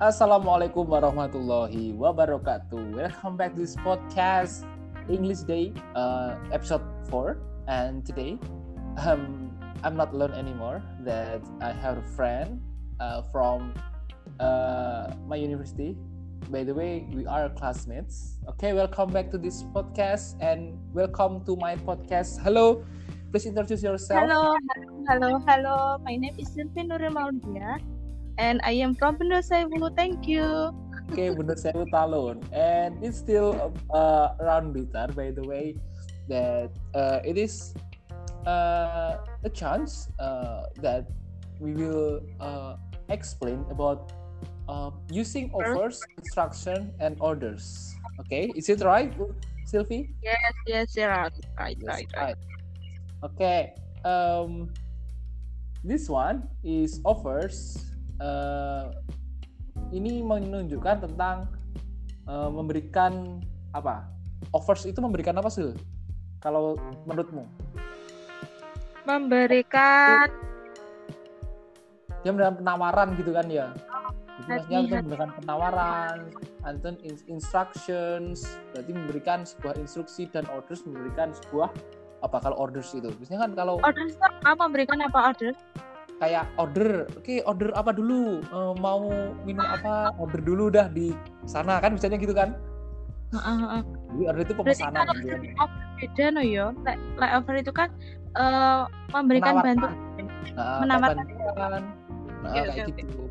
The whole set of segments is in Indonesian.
Assalamualaikum warahmatullahi wabarakatuh. Welcome back to this podcast English Day uh, episode 4 and today um, I'm not alone anymore that I have a friend uh, from uh, my university. By the way, we are classmates. Okay, welcome back to this podcast and welcome to my podcast. Hello, please introduce yourself. Hello, hello, hello. My name is Sylvie Nurul and I am from Pendosewu. Thank you. Okay, Bunda Sewu Talun, and it's still uh, around Blitar. By the way, that uh, it is uh, a chance uh, that we will uh, explain about uh, using offers, instruction, and orders. Okay, is it right, Sylvie? Yes, yes, yeah, right, Yes, right, right. Okay. Um, this one is offers. Uh, ini menunjukkan tentang uh, memberikan apa? Offers itu memberikan apa sih? Kalau menurutmu? Memberikan Dia memberikan penawaran gitu kan ya? Maksudnya itu memberikan penawaran, and in- instructions, berarti memberikan sebuah instruksi dan orders memberikan sebuah apa kalau orders itu? Biasanya kan kalau order itu apa? Memberikan apa order? Kayak order, oke order apa dulu, Eh, mau minum apa, order dulu dah di sana kan misalnya gitu kan? Heeh. Jadi order itu Berarti pemesanan kalau gitu offer beda no yo. Like, offer itu kan eh, memberikan Menawarkan. bantuan. Nah, menawarkan. Nah, Oke, kayak oke, oke. gitu.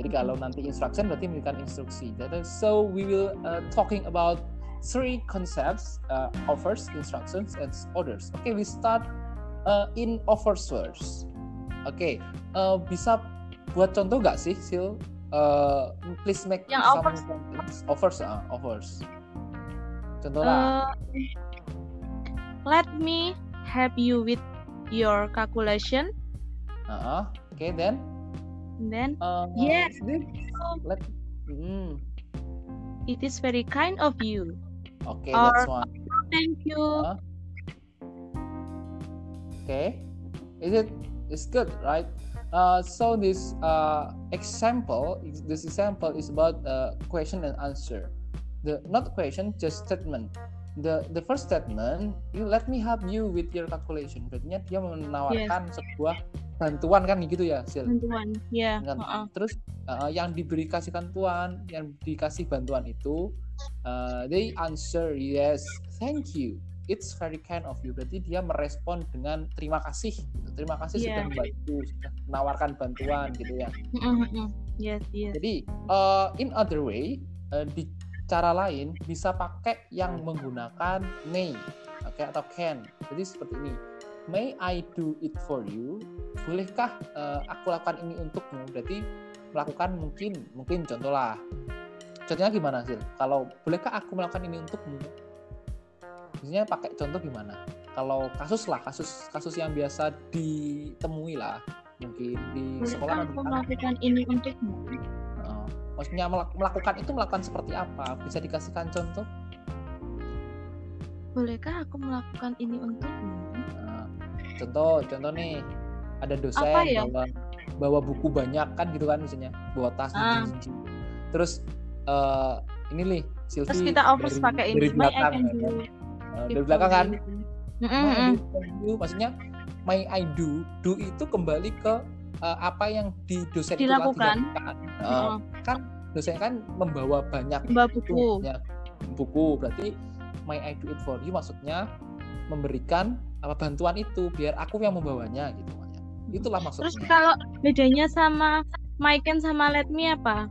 Jadi kalau nanti instruction berarti memberikan instruksi. Jadi, so we will uh, talking about three concepts: uh, offers, instructions, and orders. Okay, we start uh, in offers first. Oke, uh, bisa buat contoh nggak sih, Sil? Uh, please make Yang some offers. sentence. offers, ah, offers. Contoh lah. Eh, let me help you with your calculation. Uh, Oke, then. Then Uh, Yes. this- Let. Hmm. it is very kind of you. Oke, Or- that's one. Thank you. Uh, Okay, is it? It's good, right? Uh, so this uh, example, is- this example is about uh, question and answer. The not question, just statement. The the first statement, you let me help you with your calculation. Berarti dia menawarkan sebuah bantuan kan gitu ya, Sil. Bantuan. Ya. Kan? heeh. Terus uh, yang diberi kasih bantuan, yang dikasih bantuan itu, uh, they answer yes, thank you. It's very kind of you. Berarti dia merespon dengan terima kasih. gitu. Terima kasih sudah Yeah. membantu, sudah menawarkan bantuan gitu ya. Yes, yes. Jadi uh, in other way, uh, di cara lain bisa pakai yang menggunakan may, oke atau can. Jadi seperti ini. May I do it for you? Bolehkah uh, aku lakukan ini untukmu? Berarti melakukan mungkin, mungkin contoh lah. Contohnya gimana sih? Kalau bolehkah aku melakukan ini untukmu? Biasanya pakai contoh gimana? Kalau kasus lah, kasus kasus yang biasa ditemui lah, mungkin di sekolah aku melakukan ini untukmu? Uh, maksudnya melak- melakukan itu melakukan seperti apa? Bisa dikasihkan contoh? Bolehkah aku melakukan ini untukmu? Uh, contoh, contoh nih, ada dosen Apa ya? bawa bawa buku banyak kan gitu kan misalnya, bawa tas jinjing-jinjing. Terus uh, ini nih, Silvi Terus kita offers dari, pakai dari ini. My I belakang, kan? Uh, dari belakang kan. Mm, my I mm, do for you, maksudnya my I do, do itu kembali ke uh, apa yang di dosen itu Dilakukan. dilakukan. mm. Uh, Heeh. kan dosen kan membawa banyak Mbak itu buku. ya buku berarti my I do it for you maksudnya memberikan apa bantuan itu biar aku yang membawanya gitu makanya itulah Terus maksudnya kalau bedanya sama my can sama let me apa?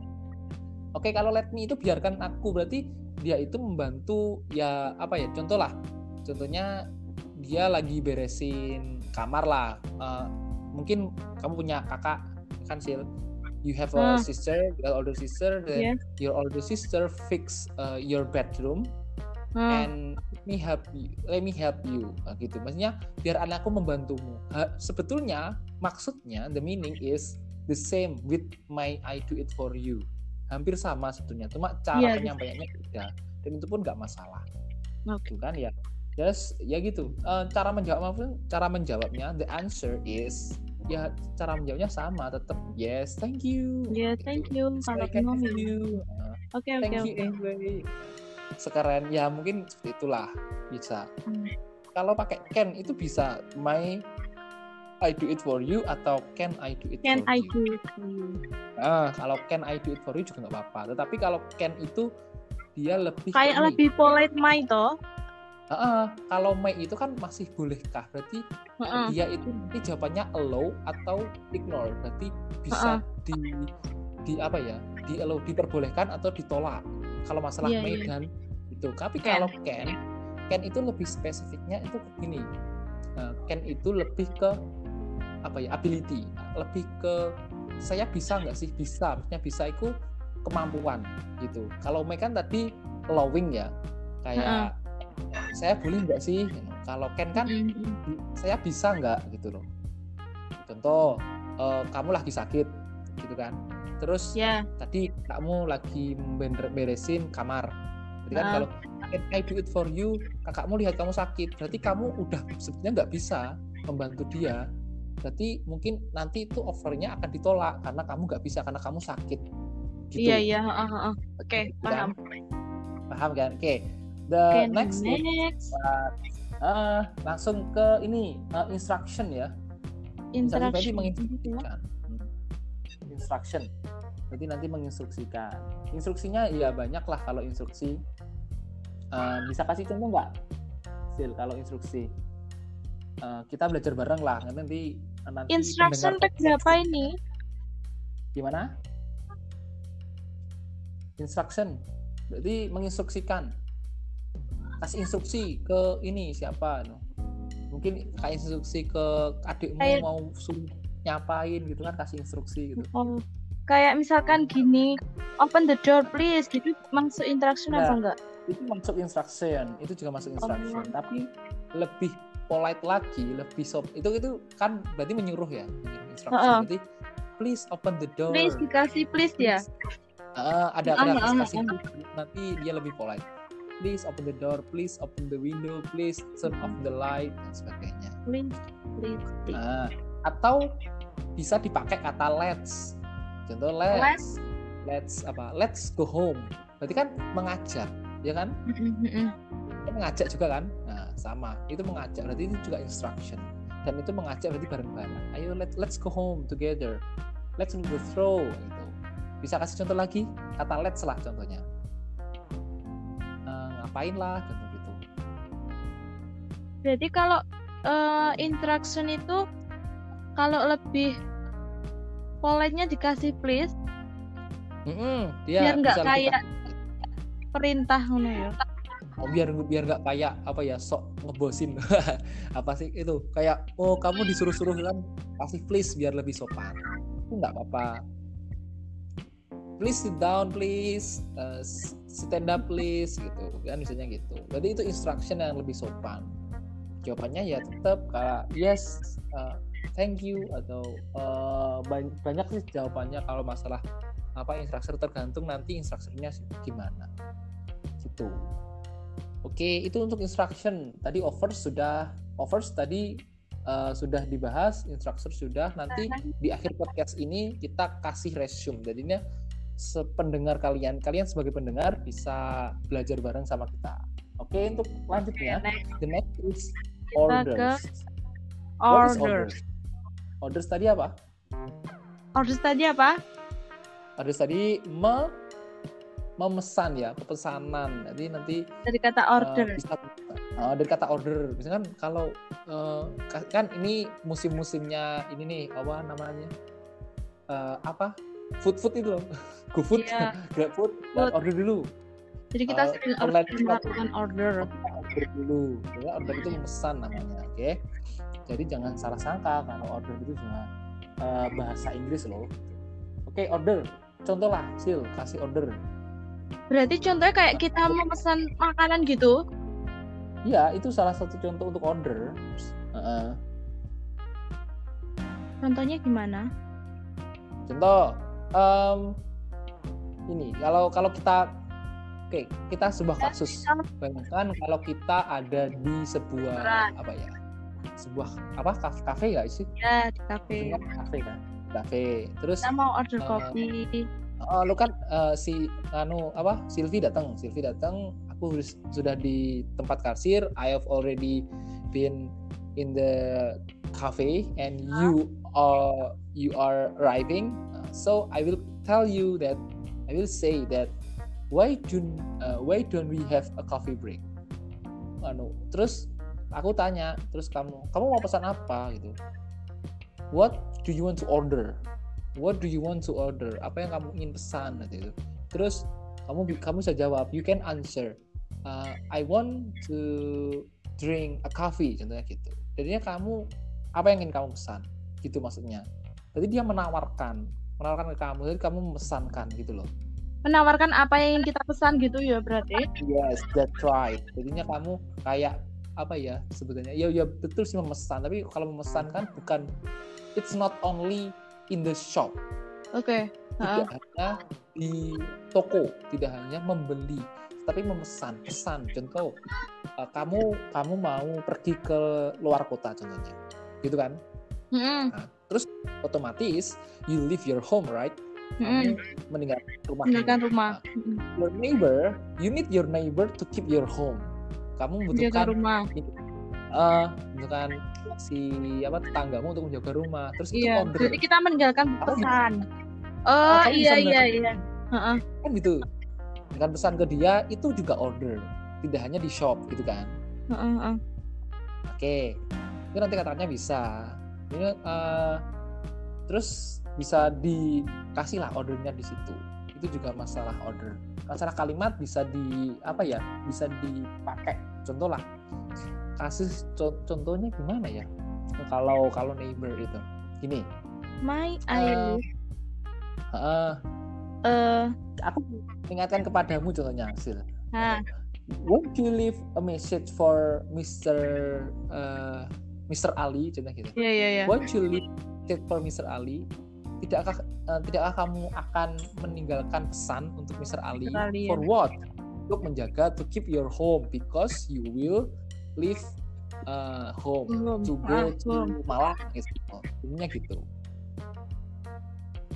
oke kalau let me itu biarkan aku berarti dia itu membantu ya apa ya contoh lah contohnya dia lagi beresin kamar lah Eh, mungkin kamu punya kakak kan sil you have a Hmm. sister you have older sister then Yes. your older sister fix uh, your bedroom Hmm. and let me help you let me help you Nah, gitu maksudnya biar anakku membantumu Ha- sebetulnya maksudnya the meaning is the same with my I do it for you hampir sama sebetulnya cuma cara Iya, penyampaiannya beda dan itu pun nggak masalah gitu kan ya Yes, ya gitu. Eh, cara menjawab maupun cara menjawabnya the answer is ya cara menjawabnya sama tetap yes thank you Ya, thank you. Kalau help you Uh, Oke, oke, thank oke. sekarang ya mungkin seperti itulah bisa Hmm. kalau pakai can itu bisa my I do it for you atau can I do it Can for I you do it for you? Nah, kalau can I do it for you juga nggak apa-apa. Tetapi kalau can itu dia lebih Kayak lebih polite my toh. Ah, ah, kalau may itu kan masih bolehkah? Berarti Heeh. dia itu nanti jawabannya allow atau ignore. Berarti bisa di di apa ya? Di allow diperbolehkan atau ditolak. Kalau masalah Iya, may iya. dan itu. Tapi Can. kalau can, can itu lebih spesifiknya itu begini. Nah, can itu lebih ke apa ya? ability, lebih ke saya bisa nggak sih? Bisa. Maksudnya bisa itu kemampuan gitu. Kalau may kan tadi allowing ya. Kayak saya boleh nggak sih? Kalau can kan mm. bi- saya bisa nggak gitu loh contoh eh, kamu lagi sakit gitu kan terus Ya, tadi kamu lagi beresin kamar berarti kan kalau "Can I do it for you kakakmu lihat kamu sakit berarti kamu udah sebenarnya nggak bisa membantu dia berarti mungkin nanti itu offernya akan ditolak karena kamu nggak bisa karena kamu sakit gitu iya iya. heeh, heeh. Oke, Gitu paham. kan? paham kan oke the Oke, next next eh, langsung ke ini eh, instruction ya interaction. menginstruksikan. Instruction. Berarti nanti menginstruksikan. Instruksinya ya banyak lah kalau instruksi. Eh, bisa kasih contoh nggak? Sil, kalau instruksi. Eh, kita belajar bareng lah. Nanti nanti Instruction tag berapa ini? Gimana? Instruction. Berarti menginstruksikan. Kasih instruksi ke ini siapa? Mungkin kasih instruksi ke adikmu Kayak- mau suruh nyapain gitu kan kasih instruksi gitu. Oh, kayak misalkan gini, open the door please. Gitu masuk interaction Nah. apa enggak? Itu masuk instruction, itu juga masuk instruction, Oh. tapi lebih polite lagi, lebih sop. Itu itu kan berarti menyuruh ya, menyuruh instruction. Heeh. Berarti please open the door. Please dikasih please ya. Ah, ada Ah, ada ah, kasih ah. nanti dia lebih polite. Please open the door, please open the window, please turn off the light dan sebagainya. Please, please. please. Nah, atau bisa dipakai kata let's. Contoh let's. Let's. Let's apa? Let's go home. Berarti kan mengajak, ya kan? Itu mengajak juga kan? Sama. Itu mengajak. Berarti itu juga instruction. Dan itu mengajak berarti bareng-bareng. Ayo let let's go home together. Let's go through gitu. Bisa kasih contoh lagi? Kata let's lah contohnya. Eh, ngapain lah contoh gitu. Berarti kalau eh, interaction itu kalau lebih polite-nya dikasih please Mm-mm, dia biar nggak kayak perintah ngono ya. Oh, biar biar nggak kayak apa ya sok ngebosin. Apa sih itu? Kayak oh kamu disuruh-suruh kan kasih please biar lebih sopan. Itu nggak apa-apa. Please sit down please Uh, stand up please gitu. Kan misalnya gitu. Jadi itu instruction yang lebih sopan. Jawabannya ya tetap kayak yes uh, thank you atau uh, ban- banyak sih jawabannya kalau masalah apa instructor tergantung nanti instructornya gimana. Gitu Oke, itu untuk instruction. Tadi offers sudah offers tadi uh, sudah dibahas, instructor sudah. Nanti di akhir podcast ini kita kasih resume. Jadinya sependengar kalian, kalian sebagai pendengar bisa belajar bareng sama kita. Oke, untuk lanjutnya, the next is orders. What is order. orders? Orders tadi apa? Orders tadi apa? Orders tadi me memesan ya, pesanan. Jadi nanti Dari kata Uh, order. bisa uh, dari kata order. Misalkan kalau uh, ka- kan ini musim-musimnya ini nih apa namanya? Uh, apa? Food food itu loh. GoFood Iya. GrabFood Food. order dulu. Jadi kita uh, sering order, melakukan order. order dulu. Ya order itu memesan namanya oke? Jadi jangan salah sangka kalau order itu cuma uh, bahasa Inggris loh. Oke order. Contoh lah sil kasih order Berarti contohnya kayak kita memesan makanan gitu. Iya, itu salah satu contoh untuk order. Uh, Contohnya gimana? contoh, em, ini kalau kalau kita, oke, kita sebuah kasus. Bayangkan kalau kita ada di sebuah Restoran. apa ya, sebuah apa kaf- kafe nggak sih Ya di kafe. Kafe kan kafe terus Kita mau order kopi. Oh, lu kan eh, si anu apa Silvi datang Silvi datang aku sudah di tempat kasir. I have already been in the cafe and you are you are arriving. Uh, so I will tell you that I will say that why don't uh, why don't we have a coffee break? Anu terus aku tanya terus kamu kamu mau pesan apa? Gitu. What do you want to order what do you want to order? Apa yang kamu ingin pesan? Gitu itu. Terus kamu kamu bisa jawab you can answer uh, I want to drink a coffee contohnya gitu. Jadinya kamu apa yang ingin kamu pesan? Gitu maksudnya. Jadi dia menawarkan menawarkan ke kamu jadi kamu memesankan gitu loh. Menawarkan apa yang ingin kita pesan gitu ya berarti. yes that's right. Jadinya kamu kayak apa ya sebetulnya ya ya betul sih memesan tapi kalau memesan kan bukan it's not only in the shop Oke. tidak hanya di toko, tidak hanya membeli, tapi memesan, pesan. Contoh, eh, kamu kamu mau pergi ke luar kota contohnya, gitu kan? Mm-mm. Nah, terus otomatis you leave your home, right? Mm-mm. Kamu meninggalkan rumah. Meninggalkan rumah. Mm-mm. Your neighbor, you need your neighbor to keep your home. Kamu membutuhkan rumah. Eh membutuhkan si apa tetanggamu untuk menjaga rumah. Terus itu Iya. order. Jadi kita meninggalkan Aku- pesan. Oh kamu iya bisa iya iya. Heeh. kan gitu dengan pesan ke dia itu juga order tidak hanya di shop gitu kan heeh. oke itu nanti katanya bisa ini eh, terus bisa dikasih lah ordernya di situ itu juga masalah order masalah kalimat bisa di apa ya bisa dipakai contoh lah co- contohnya gimana ya kalau kalau neighbor itu gini My Eh, I eh, eh aku ingatkan kepadamu contohnya hasil nah won't you leave a message for Mr. uh, Mr. Ali contohnya gitu iya iya iya. won't you leave message for Mr. Ali tidakkah uh, tidakkah kamu akan meninggalkan pesan untuk Mr. Ali, Mr. Ali, for ya. what untuk menjaga to keep your home because you will leave uh, home Belum. to Ah, go to belum. Malang gitu intinya gitu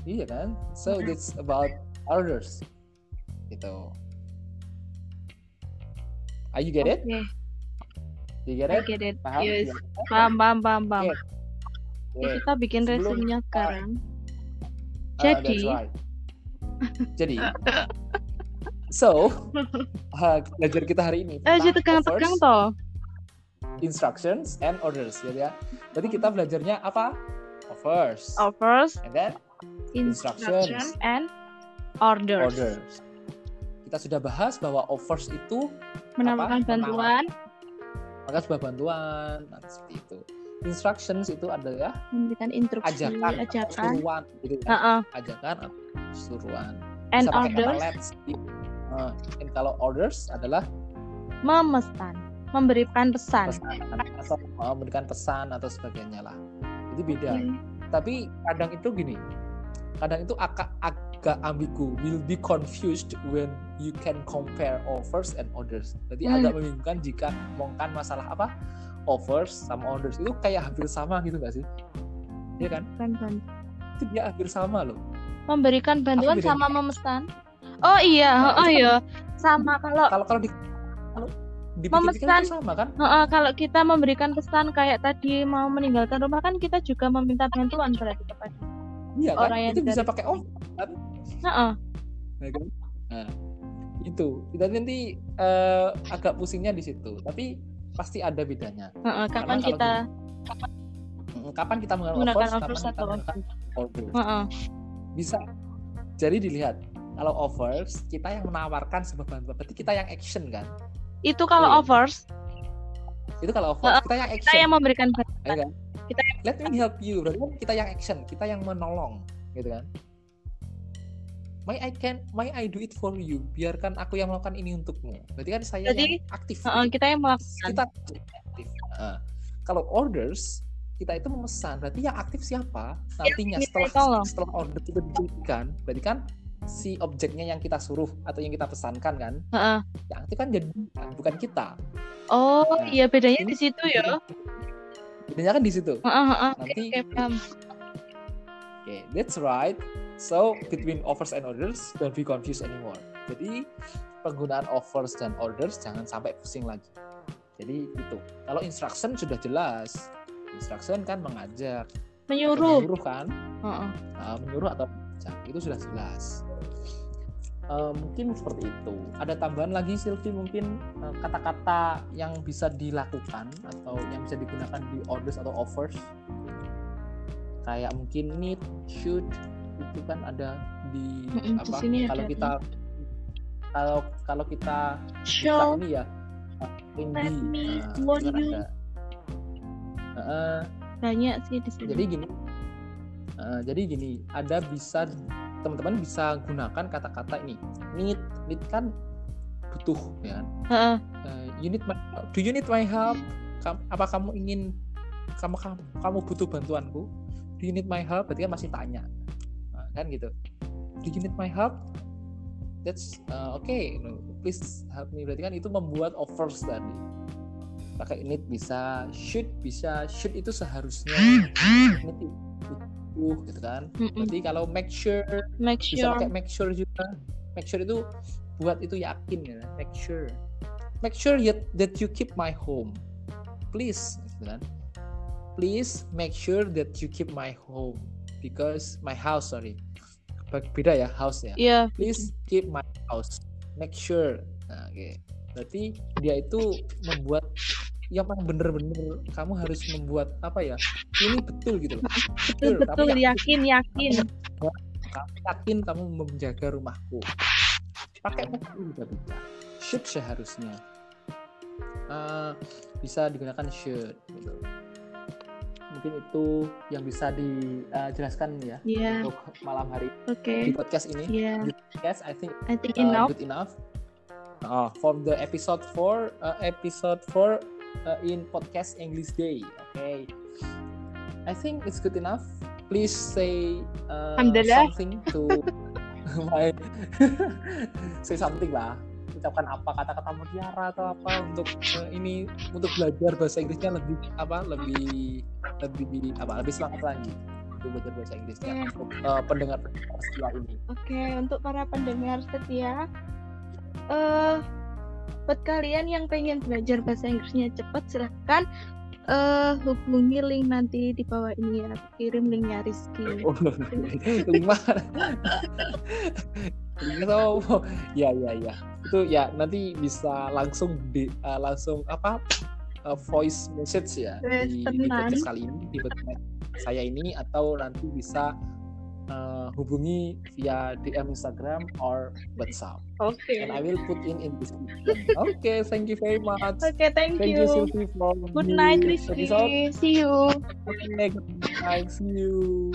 iya kan so that's about orders gitu Are you get it? Oke, You get I it? get it. Paham? Yes. Ya. Paham, paham, paham, paham. Oke, Oke. kita bikin Sebelum- resume-nya sekarang. Ah, Jadi, right. Jadi, so uh, belajar kita hari ini eh, tegang-tegang toh. Instructions, and orders, gitu ya. Jadi kita belajarnya apa? Offers, Offers, and then instruction, Instructions. and orders. orders. Kita sudah bahas bahwa offers itu Menawarkan Apa? bantuan, maka sebuah bantuan, nah, seperti itu. Instructions itu adalah memberikan instruksi, ajakan, ajakan. suruhan, gitu kan. Heeh. Ajakan atau suruhan. And Bisa pakai kata orders, let's. Uh, and kalau orders adalah memesan, memberikan pesan. pesan atau memberikan pesan atau sebagainya lah. Itu beda. Hmm. Tapi kadang itu gini, kadang itu agak agak ambigu, will be confused when you can compare offers and orders. Jadi Hmm. agak membingungkan jika ngomongkan masalah apa offers sama orders itu kayak hampir sama gitu nggak sih? Iya kan? Kan, kan. Itu dia hampir sama loh. Memberikan bantuan sama memesan. Oh iya, oh itu iya. Sama kalau Kalau kalau di kalau Memesan. itu sama kan? Heeh, kalau kita memberikan pesan kayak tadi mau meninggalkan rumah kan kita juga meminta bantuan berarti kepada. Iya kan? Orang yang Itu bisa pakai offer kan? Heeh. ya kan? Nah, itu. Kita nanti eh, agak pusingnya di situ. Tapi pasti ada bedanya. Heeh, kapan kalau kita Mm, Kapan kita menggunakan offers, kapan kita atau menggunakan orders. Heeh. Bisa. Jadi dilihat. Kalau offers, kita yang menawarkan sebuah bantuan. Berarti kita yang action kan? Itu kalau Iya. offers, Itu kalau offers, Heeh, kita yang kita action. yang memberikan bantuan. ya kan? kita- Let me help you. Berarti kan kita yang action, kita yang menolong, gitu kan? May I can, may I do it for you. Biarkan aku yang melakukan ini untukmu. Berarti kan saya Jadi, yang aktif. Heeh, kita yang melakukan. kita aktif. Nah, kalau orders kita itu memesan, berarti yang aktif siapa? Nantinya setelah setelah order itu diberikan, berarti kan si objeknya yang kita suruh atau yang kita pesankan kan, Heeh. yang aktif kan jadi bukan kita. Oh, Nah, iya bedanya ini- di situ ya. bedanya kan di situ Heeh, heeh. nanti Oke, paham. Oke, that's right. So between offers and orders, don't be confused anymore. Jadi penggunaan offers dan orders jangan sampai pusing lagi. Jadi itu. Kalau instruction sudah jelas. Instruction kan mengajak, Menyuruh. menyuruh kan, Heeh. Nah, menyuruh atau itu sudah jelas. Eh, mungkin seperti itu. Ada tambahan lagi Silvi mungkin eh, kata-kata yang bisa dilakukan atau yang bisa digunakan di orders atau offers kayak mungkin need, should itu kan ada di Mm-mm, di apa? Kalau ada. kita kalau kalau kita Show. ini ya uh, Let me nah, warn kan you. ada. Heeh, Banyak sih di sini. jadi gini eh, jadi gini ada bisa teman-teman bisa gunakan kata-kata ini. Need need kan butuh ya kan? Heeh. Eh, you need my do you need my help? Kam- apa kamu ingin kamu kamu, kamu butuh bantuanku? Do you need my help? Berarti kan masih tanya. Nah, kan gitu. Do you need my help? That's uh, okay. No, please help me. Berarti kan itu membuat offers tadi. Pakai need bisa should bisa should itu seharusnya. Need itu gitu kan. Berarti kalau make sure Make bisa sure. pakai make sure juga. Make sure itu buat itu yakin ya. Make sure. Make sure yet that you keep my home. Please gitu kan. Please make sure that you keep my home. Because my house sorry. Be- beda ya house ya. Iya. please keep my house. Make sure. Nah oke. Berarti dia itu membuat yang paling bener-bener kamu harus membuat apa ya ini betul gitu loh Betul betul Tapi yakin yakin. kamu yakin kamu menjaga rumahku pakai make juga bisa should seharusnya Eh, bisa digunakan should gitu. mungkin itu yang bisa dijelaskan ya Iya. untuk malam hari Oke. di podcast ini Iya. di podcast I think I think uh, enough. good enough uh, for the episode 4 uh, episode 4 uh, in podcast English Day okay? I think it's good enough. Please say uh, something to my say something lah. Ucapkan apa kata-kata mutiara atau apa untuk uh, ini untuk belajar bahasa Inggrisnya lebih apa lebih lebih apa lebih semangat lagi untuk belajar bahasa Inggrisnya. Oke. untuk uh, pendengar setelah ini. Oke, untuk para pendengar setia, eh buat kalian yang pengen belajar bahasa Inggrisnya cepat, silahkan eh hubungi link nanti di bawah ini ya. Kirim linknya Rizky. Oh, ya ya ya itu ya nanti bisa langsung di uh, langsung apa uh, voice message ya di, di podcast kali ini di podcast saya ini atau nanti bisa uh, hubungi via DM Instagram or WhatsApp Oke. and I will put in in description. Okay, thank you very much. Oke, thank, Thank you, you. Sylvie, for Good night, Rizky. See you. Okay, good night. See you.